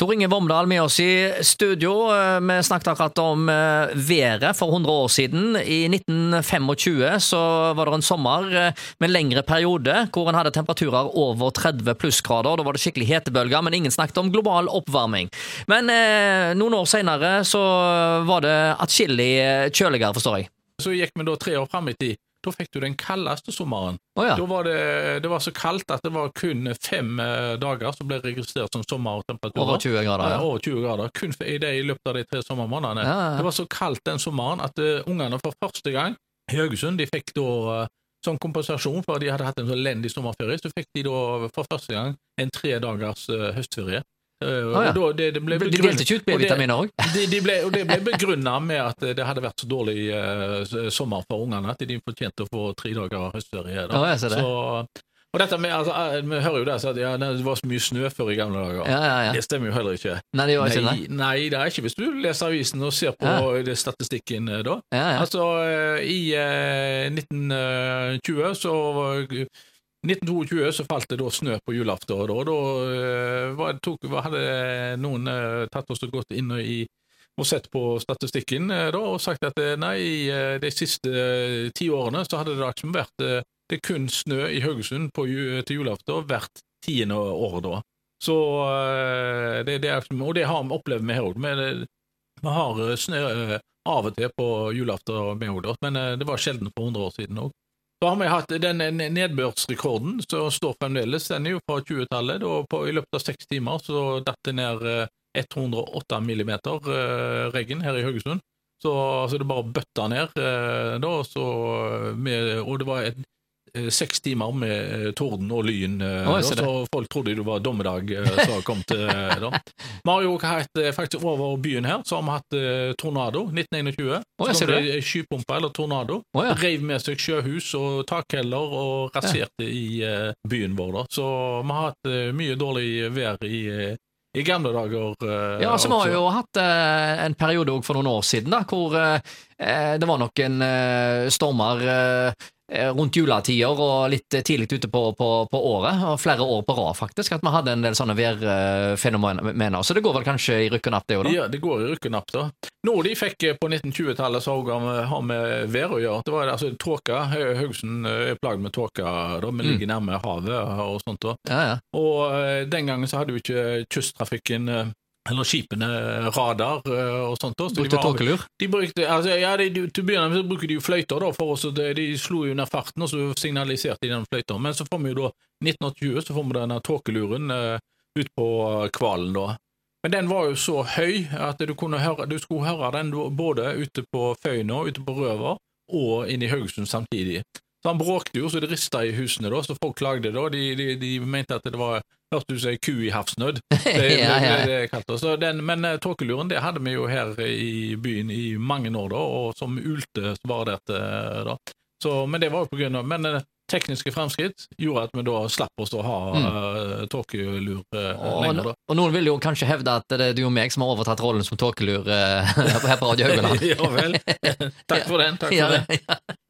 Tor Inge Vomdal med oss i studio. Eh, vi snakket akkurat om eh, været for 100 år siden. I 1925 så var det en sommer eh, med en lengre periode hvor en hadde temperaturer over 30 plussgrader. Da var det skikkelig hetebølger, men ingen snakket om global oppvarming. Men eh, noen år senere så var det atskillig kjøligere, forstår jeg. Så gikk vi da tre år fram i tid. Da fikk du den kaldeste sommeren. Oh, ja. Da var det, det var så kaldt at det var kun fem eh, dager som ble registrert som sommertemperaturer. Over 20 grader, ja. over 20 grader. Kun i, det, i løpet av de tre sommermånedene. Ja, ja. Det var så kaldt den sommeren at uh, ungene for første gang i Haugesund de fikk da uh, som kompensasjon for at de hadde hatt en så elendig sommerferie, så fikk de da for første gang en tre dagers uh, høstferie. Uh, Å, ja. da, det, det De delte ikke ut B-vitaminer òg? de, de og det ble begrunna med at det hadde vært så dårlig uh, sommer for ungene at de fortjente å få tre dager høstferie. da. Ah, det. Så, og dette med, altså, eh, Vi hører jo det, at ja, det var så mye snø før i gamle dager. Ja. Det stemmer jo heller ikke. Nei, det ikke. Nei, nei, det er ikke hvis du leser avisen og ser på statistikken eh, da. Altså, eh, i uh, 1920 så 1922 så falt det da snø på julaften, og da, da eh, tok, hadde noen eh, tatt oss og gått inn i, og sett på statistikken eh, da, og sagt at nei, de siste ti årene så hadde det liksom vært det er kun snø i Haugesund på, til julaften hvert tiende år da. Så det, det er, Og det har vi opplevd med her òg. Vi har snø av og til på julaften men det var sjelden for 100 år siden òg. Så har vi hatt den eh, nedbørsrekorden som står fremdeles, den er jo fra 20-tallet. da I løpet av seks timer så datt det ned eh, 108 millimeter eh, regn her i Haugesund. Så, altså, det bare bøtta ned eh, da, så med, og det var et, eh, seks timer med eh, torden og lyn, oh, da, så folk trodde det var dommedag eh, som kom til eh, da. Vi har jo hatt eh, faktisk over byen her, så har vi hatt eh, tornado 1921. Oh, så ser kom det skypumpe eller tornado. Oh, ja. Reiv med seg sjøhus og takheller og raserte i eh, byen vår. da. Så vi har hatt eh, mye dårlig vær i, eh, i gamle dager. eh, Ja, altså Vi har jo hatt eh, en periode for noen år siden da, hvor eh, eh, det var noen eh, stormer eh, eh, rundt juletider og litt eh, tidlig ute på, på, på året, og flere år på rad faktisk, at vi hadde en del sånne værfenomener. Så det går vel kanskje i rykk og napp, det òg, da? Ja, det går i rykk og napp, da. Noe de fikk eh, på 1920-tallet som har- med vær å gjøre, det var altså tåke. Hau- Haugesund eh, er plaget med tåke, da. Vi Mm. ligger nærme havet og sånt. da. Ja, ja. Og eh, den gangen så hadde jo ikke kysttrafikken eh, eller skipene radar eh, og sånt. så Brukte tåkelur? De brukte, altså, ja, de, de, Til å begynne med så bruker de jo fløyter, da, for oss, de, de slo jo ned farten, og så signaliserte de den fløyta. Men så får vi jo da 1920 så får vi denne tåkeluren uh, ut på hvalen, Kvalen, da. Men den var jo så høy at du, høre, du skulle høre den både ute på Føyna, ute på Røver og inne i Haugesund samtidig. Så han bråkte jo så det rista i husene, da, så folk klagde da. De, de, de mente at det var Hørtes du si ku i havsnød. Det, det, Ja, ja, ja. det, det kalte det. Den, men eh, tåkeluren det hadde vi jo her i byen i mange år, da, og som ulte bare dette. da. Så, men det var jo på grunn av Men eh, tekniske fremskritt gjorde at vi da slapp oss å ha mm. tåkelur uh, Og, lenger, da. og noen vil jo kanskje hevde at det er du og meg som har overtatt rollen som tåkelur uh, her på Radio Haugaland. ja vel. Takk for den. Takk for Ja, den.